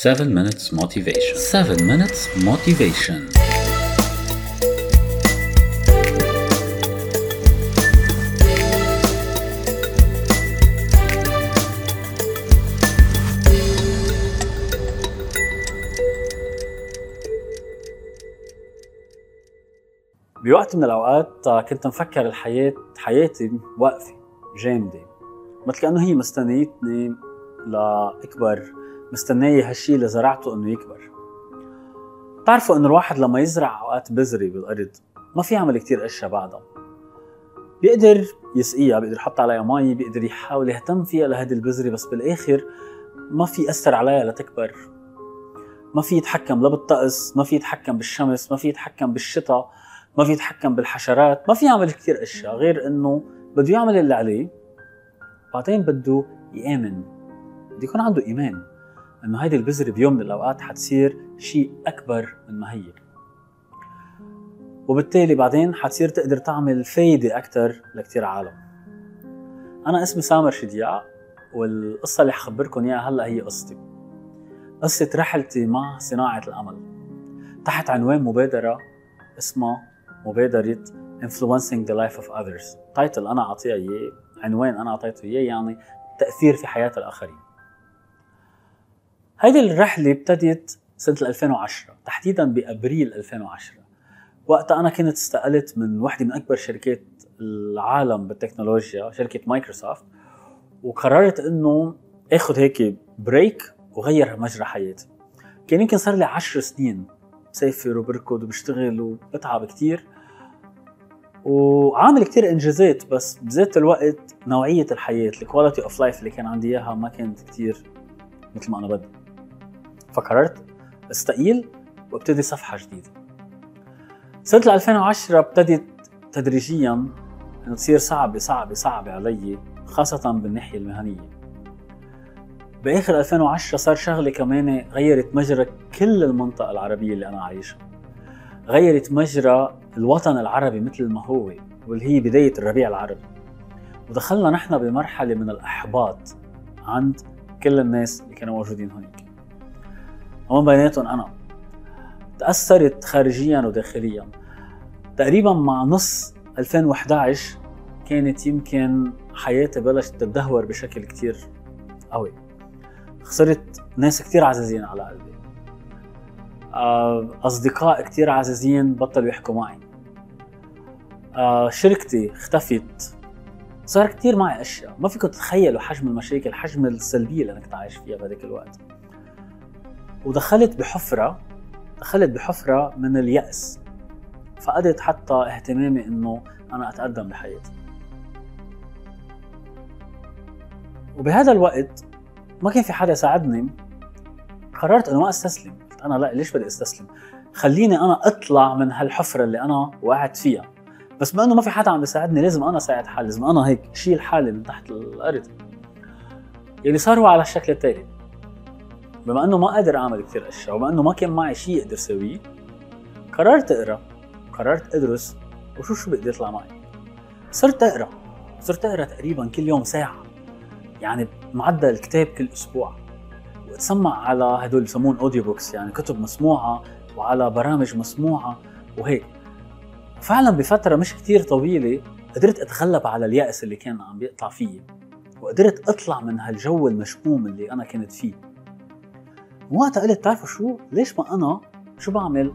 7 minutes motivation. 7 minutes motivation. بوقت من الأوقات كنت مفكر الحياة حياتي واقفة جامدة مثل كأنه هي مستنيتني لأكبر مستنية هالشيء اللي زرعته إنه يكبر. بتعرفوا إنه الواحد لما يزرع أوقات بذره بالأرض ما في يعمل كتير أشياء بعدها. بيقدر يسقيها بيقدر يحط عليها مي بيقدر يحاول يهتم فيها لهذه البذرة بس بالآخر ما في يأثر عليها لتكبر. ما في يتحكم لا بالطقس ما في يتحكم بالشمس ما في يتحكم بالشتاء ما في يتحكم بالحشرات ما في يعمل كثير أشياء. غير إنه بده يعمل اللي عليه بعدين بده يآمن بده يكون عنده إيمان. إنه هيدي البذرة بيوم من الأوقات حتصير شيء أكبر من ما هي. وبالتالي بعدين حتصير تقدر تعمل فايدة أكثر لكثير عالم. أنا اسمي سامر شديع والقصة اللي حخبركم إياها هلأ هي قصتي. قصة رحلتي مع صناعة الأمل. تحت عنوان مبادرة اسمها مبادرة influencing the life of others. title أنا أعطيها إياه عنوان أنا أعطيته إياه يعني تأثير في حياة الآخرين. هيدي الرحلة ابتدت سنة 2010 تحديدا بأبريل 2010 وقتها أنا كنت استقلت من واحدة من أكبر شركات العالم بالتكنولوجيا شركة مايكروسوفت وقررت إنه آخذ هيك break وغير مجرى حياتي. كان يمكن صار لي 10 سنين بسافر وبركض وبشتغل وبتعب كتير. وعامل كتير إنجازات بس بذات الوقت نوعية الحياة ال quality of life اللي كان عندي إياها ما كانت كتير مثل ما أنا بدي. فقررت أستقيل وأبتدي صفحة جديدة. سنة 2010 ابتدت تدريجيا إنه تصير صعبة صعبة صعبة علي خاصة بالناحية المهنية. بآخر 2010 صار شغلة كمان غيرت مجرى كل المنطقة العربية اللي أنا عايشها. غيرت مجرى الوطن العربي مثل ما هو واللي هي بداية الربيع العربي. ودخلنا نحن بمرحلة من الإحباط عند كل الناس اللي كانوا موجودين هناك. ومن بيناتهم أنا. تأثرت خارجيا وداخليا. تقريبا مع نص 2011 كانت يمكن حياتي بلشت تتدهور بشكل كتير قوي. خسرت ناس كثير عزيزين على قلبي. آه، أصدقاء كثير عزيزين بطلوا يحكوا معي. آه، شركتي اختفت. صار كثير معي أشياء. ما فيكم تتخيلوا حجم المشاكل حجم السلبية اللي أنا كنت عايش فيها بهذاك الوقت. ودخلت بحفرة دخلت بحفرة من اليأس. فقدت حتى اهتمامي إنه أنا أتقدم بحياتي. وبهذا الوقت ما كان في حدا يساعدني قررت إنه ما أستسلم. قلت أنا لا ليش بدي أستسلم؟ خليني أنا أطلع من هالحفرة اللي أنا وقعت فيها. بس بما إنه ما في حدا عم بيساعدني لازم أنا ساعد حالي لازم أنا هيك شيل حالي من تحت الأرض. يعني صار هو على الشكل التالي. بما إنه ما قادر أعمل كثير أشياء وبما إنه ما كان معي شيء أقدر اسويه قررت أقرأ قررت أدرس وشو شو بقدر يطلع معي؟ صرت أقرأ صرت أقرأ تقريبا كل يوم ساعة يعني معدل كتاب كل أسبوع. وأتسمع على هدول بسمون audio books يعني كتب مسموعة وعلى برامج مسموعة وهيك. فعلا بفترة مش كتير طويلة قدرت أتغلب على اليأس اللي كان عم بيقطع فيي وقدرت أطلع من هالجو المشؤوم اللي أنا كنت فيه. وقتها قلت بتعرفوا شو؟ ليش ما أنا؟ شو بعمل؟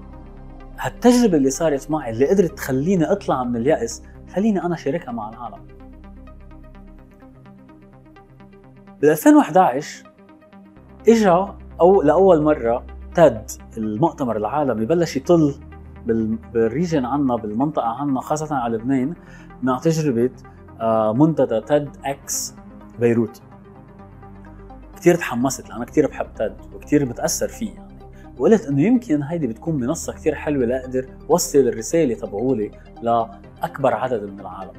هالتجربة اللي صارت معي اللي قدرت تخليني أطلع من اليأس خليني أنا شاركها مع العالم. بال 2011 اجى أو لأول مرة TED المؤتمر العالمي بلش يطل بال region عنا بالمنطقة عنا خاصة على لبنان مع تجربة آه، منتدى TEDx بيروت. كثير تحمست لأنا كثير بحب TED وكثير بتأثر فيه يعني. وقلت إنه يمكن هيدي بتكون منصة كثير حلوة لأقدر وصل الرسالة تبعولي لأكبر عدد من العالم.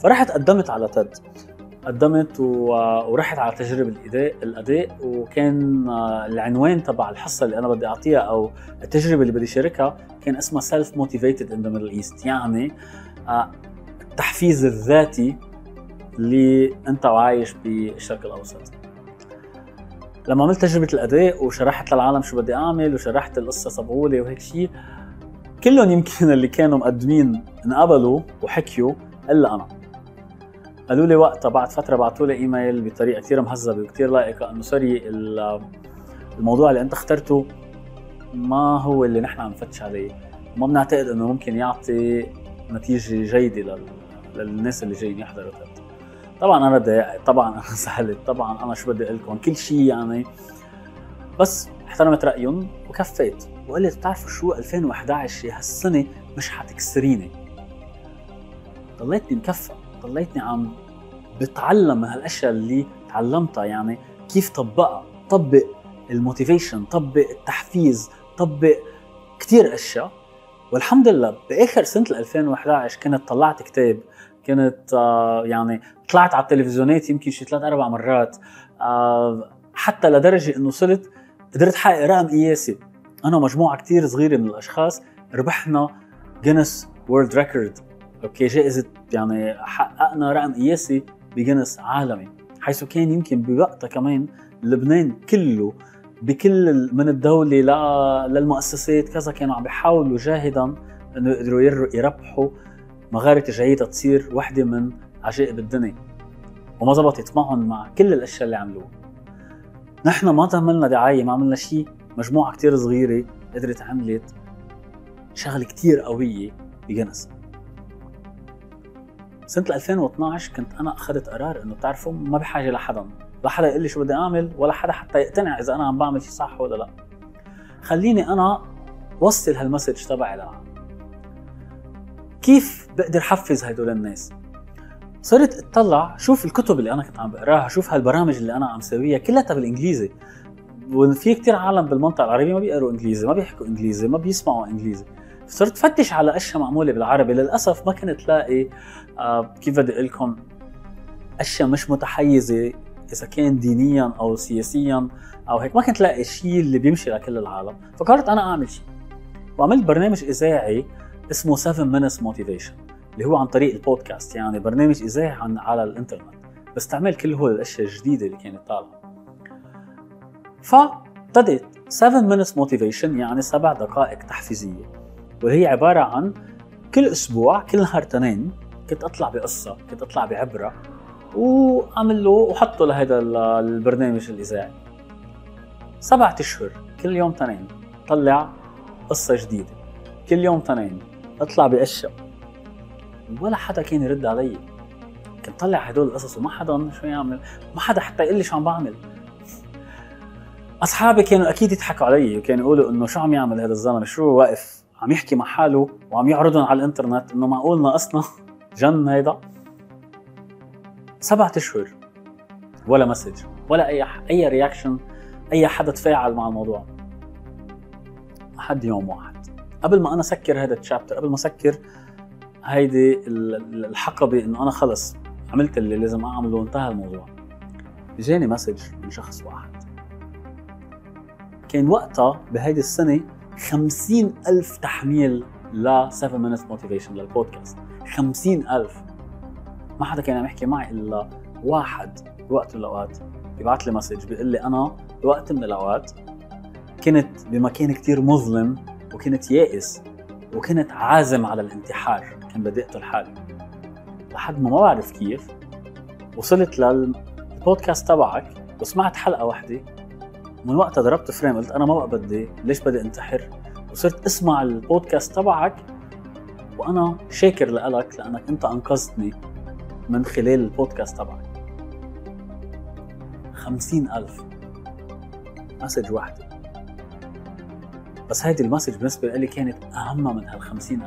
فرحت قدمت على TED. قدمت ورحت على تجربة الإداء الأداء وكان العنوان تبع الحصة اللي أنا بدي أعطيها أو التجربة اللي بدي شاركها كان اسمها self motivated in the Middle East يعني آه، التحفيز الذاتي اللي أنت وعايش بالشرق الاوسط لما عملت تجربة الأداء وشرحت للعالم شو بدي أعمل وشرحت القصة صبغولي وهيك شيء كلهم يمكن اللي كانوا مقدمين انقبلوا وحكيوا إلا أنا. قالوا لي وقتها بعد فترة بعثوا لي إيميل بطريقة كثير مهذبة وكثير لائقة إنه سوري الموضوع اللي أنت اخترته ما هو اللي نحن عم نفتش عليه. وما بنعتقد إنه ممكن يعطي نتيجة جيدة للناس اللي جايين يحضروا. طبعا أنا ضايقت طبعا أنا زعلت طبعا أنا شو بدي أقول لكم؟ كل شيء يعني. بس احترمت رأيهم وكفيت. وقلت بتعرفوا شو؟ 2011 هالسنة مش حتكسريني. ضليتني مكفى. ضليتني عم بتعلم هالأشياء اللي تعلمتها. يعني كيف طبقها؟ طبق ال motivation طبق التحفيز طبق كثير أشياء. والحمد لله بآخر سنة 2011 كنت طلعت كتاب كنت آه، يعني طلعت على التلفزيونات يمكن شي ثلاث أربع مرات آه، حتى لدرجة إنه صرت قدرت حقق رقم قياسي. أنا ومجموعه كثير صغيرة من الأشخاص ربحنا Guinness World Record okay جائزة يعني حققنا رقم قياسي بجينيس عالمي. حيث كان يمكن بوقتها كمان لبنان كله بكل من الدولة للمؤسسات كذا كانوا عم بيحاولوا جاهدا إنه يقدروا يربحوا مغارة جيدة تصير وحدة من عجائب الدنيا. وما زبطت معهم مع كل الأشياء اللي عملوها. نحن ما عملنا دعاية ما عملنا شيء مجموعة كتير صغيرة قدرت عملت شغلة كتير قوية بجنس سنة 2012 كنت أنا أخذت قرار إنه بتعرفوا ما بحاجة لحدا. لا حدا يقول لي شو بدي أعمل ولا حدا حتى يقتنع إذا أنا عم بعمل شيء صح ولا لا. خليني أنا وصل هالمسج تبعي لها. كيف بقدر حفز هدول الناس؟ صرت أطلع شوف الكتب اللي أنا كنت عم بقراها شوف هالبرامج اللي أنا عم سويها كلها بالانجليزي وفي كتير عالم بالمنطقة العربية ما بيقروا إنجليزي ما بيحكوا إنجليزي ما بيسمعوا إنجليزي. صرت فتش على أشياء معمولة بالعربي للأسف ما كنت لاقي آه كيف بدي أقول لكم أشياء مش متحيزة إذا كان دينيا أو سياسيا أو هيك. ما كنت لاقي شيء اللي بيمشي لكل العالم. فقررت أنا أعمل شيء وعملت برنامج إذاعي اسمه 7 minutes motivation اللي هو عن طريق البودكاست يعني برنامج اذاعي عن على الإنترنت. بستعمل كل هول الأشياء الجديدة اللي كانت طالعة. فابتديت 7 minutes motivation يعني سبع دقائق تحفيزية. واللي هي عبارة عن كل أسبوع كل نهار تنين كنت أطلع بقصة كنت أطلع بعبرة وأعمل له وحطه لهذا البرنامج الإذاعي. سبعة أشهر كل يوم تنين طلع قصة جديدة. كل يوم تنين اطلع باشياء ولا حدا كان يرد علي. كنت طلع هدول القصص وما حدا شو يعمل. ما حدا حتى يقول لي شو عم بعمل. أصحابي كانوا أكيد يضحكوا علي وكانوا يقولوا إنه شو عم يعمل هذا الزلمة شو واقف؟ عم يحكي مع حاله وعم يعرضهم على الإنترنت إنه معقول ناقصنا جن هيدا. سبعة أشهر. ولا message ولا أي أي reaction أي حدا تفاعل مع الموضوع. لحد يوم واحد. قبل ما أنا سكر هذا ال chapter قبل ما سكر هيدي الحقبة إنه أنا خلص عملت اللي لازم أعمله وانتهى الموضوع. اجاني message من شخص واحد. كان وقتها بهيدي السنة خمسين ألف تحميل ل 7 minutes motivation للبودكاست خمسين ألف. ما حدا كان عم يحكي معي إلا واحد بوقت من الأوقات بيبعث لي message بيقول لي أنا بوقت من الأوقات كنت بمكان كتير مظلم وكنت يائس وكنت عازم على الانتحار كان بدي اقتل حالي. لحد ما ما بعرف كيف وصلت للبودكاست تبعك وسمعت حلقة واحدة. من وقتها ضربت فريم قلت أنا ما بقى بدي ليش بدي انتحر؟ وصرت أسمع البودكاست تبعك وأنا شاكر لك لأنك أنت أنقذتني من خلال البودكاست تبعك. خمسين ألف. message واحدة. بس هيدي ال message بالنسبة لي كانت أهم من هال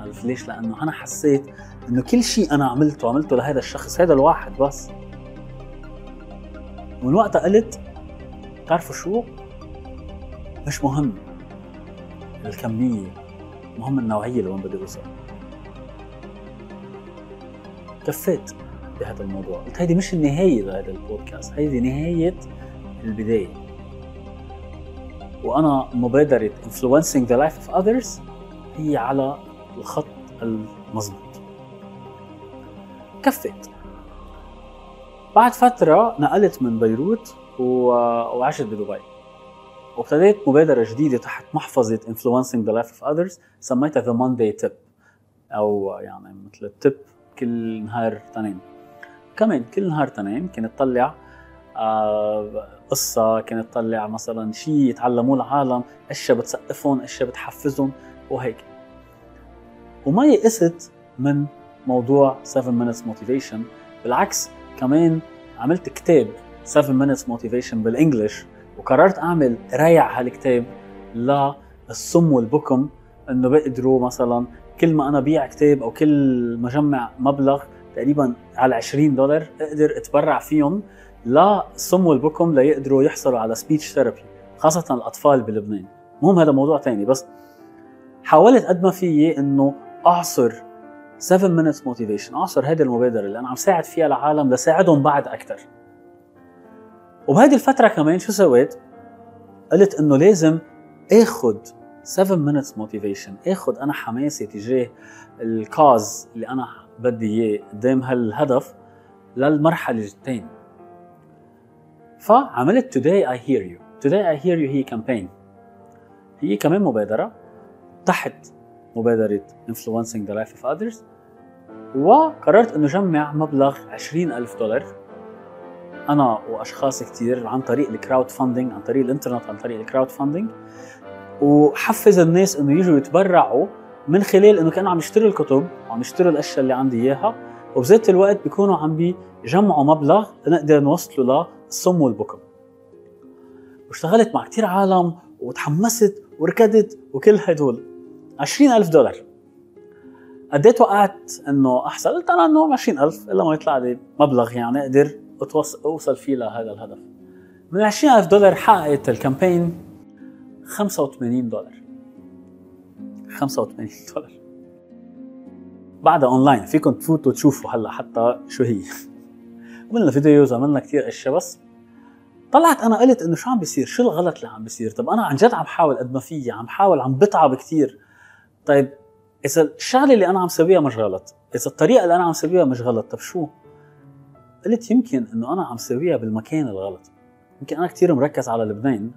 ألف. ليش؟ لأنه أنا حسيت إنه كل شيء أنا عملته عملته لهذا الشخص هذا الواحد بس. ومن وقتها قلت بتعرفوا شو؟ مش مهم. الكمية مهم النوعية لوين بدي أوصل. كفيت بهذا الموضوع. قلت هيدي مش النهاية لهذا البودكاست هيدي نهاية البداية. وأنا مبادره influencing the life of others هي على الخط المضبوط كفت بعد فترة نقلت من بيروت وعشت بدبي. وابتديت مبادرة جديدة تحت محفظة influencing the life of others سميتها the Monday tip. أو يعني مثل التب كل نهار تنين. كمان كل نهار تنين كنت طلع قصة كانت تطلع مثلا شيء يتعلموه العالم اشياء بتسقفهم اشياء بتحفزهم وهيك. وما يئست من موضوع 7 minutes motivation بالعكس كمان عملت كتاب 7 minutes motivation بالإنجلش وقررت أعمل ريع هالكتاب للصم والبكم إنه بيقدروا مثلا كل ما أنا بيع كتاب أو كل ما جمع مبلغ تقريبا على 20 دولار أقدر أتبرع فيهم. للصم والبكم ليقدروا يحصلوا على speech therapy خاصة الأطفال بلبنان. مهم هذا موضوع تاني بس حاولت قد ما فيي إنه أعصر 7 minutes motivation أعصر هذه المبادرة اللي أنا عم ساعد فيها العالم لساعدهم بعد أكثر وبهذه الفترة كمان شو سويت؟ قلت إنه لازم اخذ 7 minutes motivation اخذ أنا حماسي تجاه ال cause اللي أنا بدي إياه قدام هالهدف للمرحلة الثانية فعملت today I hear you. Today I hear you هي campaign هي كمان مبادرة تحت مبادرة influencing the life of others وقررت إنه جمع مبلغ 20 ألف دولار. أنا وأشخاص كثير عن طريق ال crowdfunding عن طريق الإنترنت عن طريق ال crowdfunding وحفز الناس إنه يجوا يتبرعوا من خلال إنه كانوا عم يشتروا الكتب وعم يشتروا الأشياء اللي عندي إياها. وبذات الوقت بيكونوا عم بيجمعوا مبلغ لنقدر نوصله للصم والبكم واشتغلت مع كتير عالم وتحمست وركضت وكل هدول. 20000 دولار. قد توقعت إنه أحسن. قلت أنا إنه 20000 إلا ما يطلع لي مبلغ يعني أقدر أوصل فيه لهذا الهدف. من 20000 دولار حققت ال campaign 85 دولار. 85 دولار. بعدها أونلاين. فيكم تفوتوا تشوفوا هلأ حتى شو هي. عملنا videos عملنا كثير إشياء بس طلعت أنا قلت إنه شو عم بيصير؟ شو الغلط اللي عم بيصير؟ طب أنا عن جد عم حاول قد ما فيي عم حاول عم بتعب كثير طيب إذا الشغلة اللي أنا عم سويها مش غلط إذا الطريقة اللي أنا عم سويها مش غلط طب شو؟ قلت يمكن إنه أنا عم سويها بالمكان الغلط. يمكن أنا كثير مركز على لبنان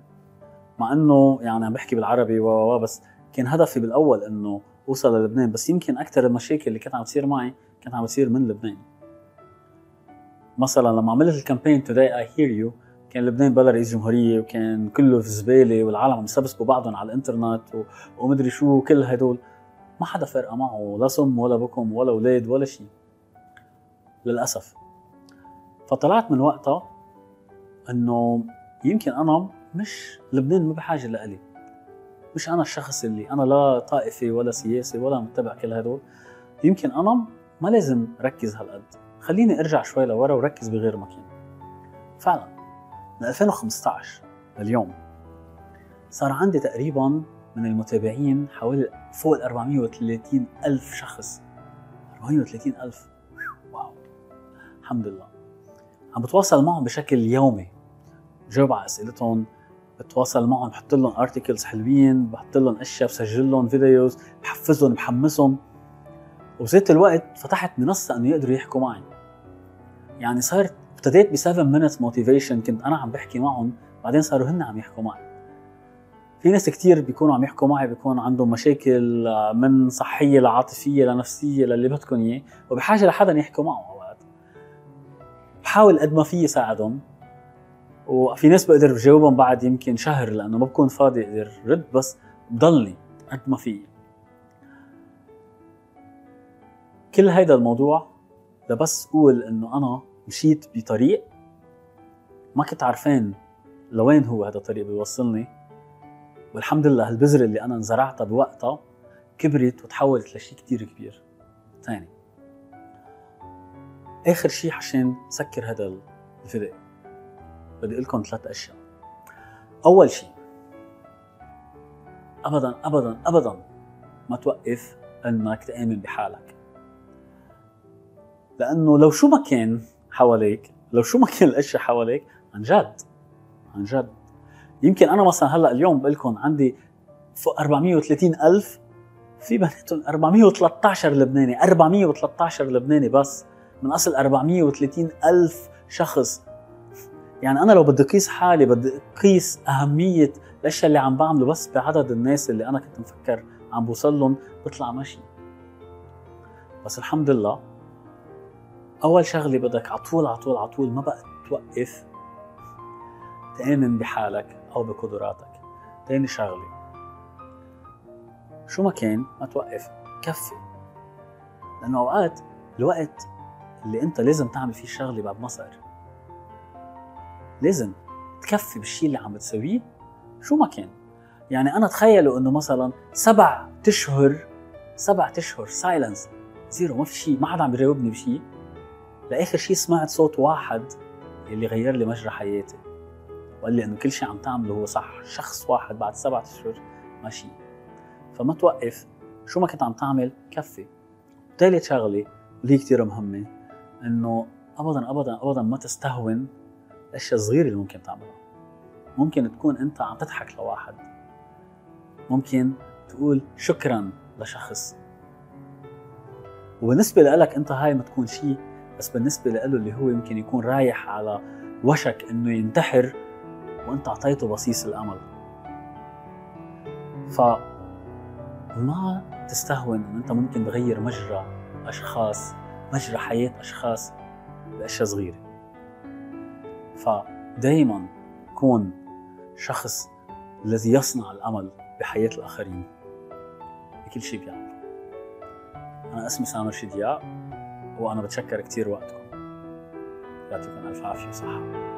مع إنه يعني عم بحكي بالعربي و بس كان هدفي بالأول إنه أوصل للبنان بس يمكن أكثر المشاكل اللي كانت عم تصير معي كانت عم تصير من لبنان. مثلا لما عملت ال campaign today I hear you كان لبنان بلا رئيس جمهورية وكان كله في زبالة والعالم عم يسبسبوا بعضهم على الإنترنت و... ومدري شو كل هدول. ما حدا فرقه معه لا صم ولا بكم ولا أولاد ولا شيء. للأسف. فطلعت من وقتها إنه يمكن أنا مش لبنان ما بحاجة لإلي. مش أنا الشخص اللي أنا لا طائفي ولا سياسي ولا متبع كل هدول. يمكن أنا ما لازم ركز هالقد. خليني ارجع شوي لورا وركز بغير مكان فعلا من 2015 لليوم صار عندي تقريبا من المتابعين حوالي فوق ال 430 ألف شخص. 430 ألف؟ wow. الحمد لله. عم بتواصل معهم بشكل يومي. بجاوب على أسئلتهم بتواصل معهم بحط لهم articles حلوين بحط لهم أشياء بسجل لهم videos بحفزهم بحمسهم. وبذات الوقت فتحت منصة إنه يقدروا يحكوا معي. يعني صارت ابتديت ب 7 minutes motivation كنت أنا عم بحكي معهم بعدين صاروا هن عم يحكوا معي. في ناس كتير بيكونوا عم يحكوا معي بيكون عندهم مشاكل من صحية لعاطفية لنفسية للي بدكم إياه وبحاجة لحدا يحكوا معه أوقات. بحاول قد ما فيي ساعدهم وفي ناس بقدر بجاوبهم بعد يمكن شهر لأنه ما بكون فاضي أقدر رد بس بضلني قد ما في. كل هيدا الموضوع لبس أقول إنه أنا مشيت بطريق ما كنت عارفين لوين هو هذا الطريق بيوصلني. والحمد لله هالبذرة اللي أنا انزرعتها بوقتها كبرت وتحولت لشيء كتير كبير. ثاني آخر شيء عشان سكر هذا الفيديو بدي أقول لكم ثلاث أشياء. أول شيء ابدا ابدا ابدا ما توقف إنك تآمن بحالك. لأنه لو شو ما كان حواليك لو شو ما كان الأشياء حواليك عن جد عن جد. يمكن أنا مثلا هلأ اليوم بقول لكم عندي فوق 430 ألف في بناتهم 413 لبناني 413 لبناني بس من أصل 430 ألف شخص. يعني أنا لو بدي قيس حالي بدي قيس أهمية الأشياء اللي عم بعمله بس بعدد الناس اللي أنا كنت مفكر عم بوصل لهم بطلع ماشي. بس الحمد لله أول شغلة بدك على طول على طول على طول ما بقى توقف تآمن بحالك أو بقدراتك. تاني شغلة. شو ما كان ما توقف كفي. لأنه أوقات الوقت اللي أنت لازم تعمل فيه الشغلة بعد مصر لازم تكفي بالشيء اللي عم بتسويه شو ما كان. يعني أنا تخيلوا إنه مثلا سبع اشهر سبع اشهر silence zero ما في شيء ما حدا عم بيجاوبني بشيء لاخر شيء سمعت صوت واحد اللي غير لي مجرى حياتي. وقال لي إنه كل شيء عم تعمله هو صح شخص واحد بعد سبعة أشهر ماشي. فما توقف شو ما كنت عم تعمل؟ كفي. ثالث شغلة واللي كثير مهمة إنه ابدا ابدا ابدا ما تستهون الأشياء الصغيرة اللي ممكن تعملها. ممكن تكون أنت عم تضحك لواحد. ممكن تقول شكرا لشخص. وبالنسبة لك أنت هاي ما تكون شيء بس بالنسبة له اللي هو يمكن يكون رايح على وشك إنه ينتحر وإنت أعطيته بصيص الأمل. ف ما تستهون ان إنت ممكن تغير مجرى أشخاص مجرى حياة أشخاص بأشياء صغيرة. فدايما كون شخص الذي يصنع الأمل بحياة الآخرين بكل شيء بيعمله أنا اسمي سامر شدياء. وأنا بتشكر كثير وقتكم. يعطيكم ألف عافية وصحه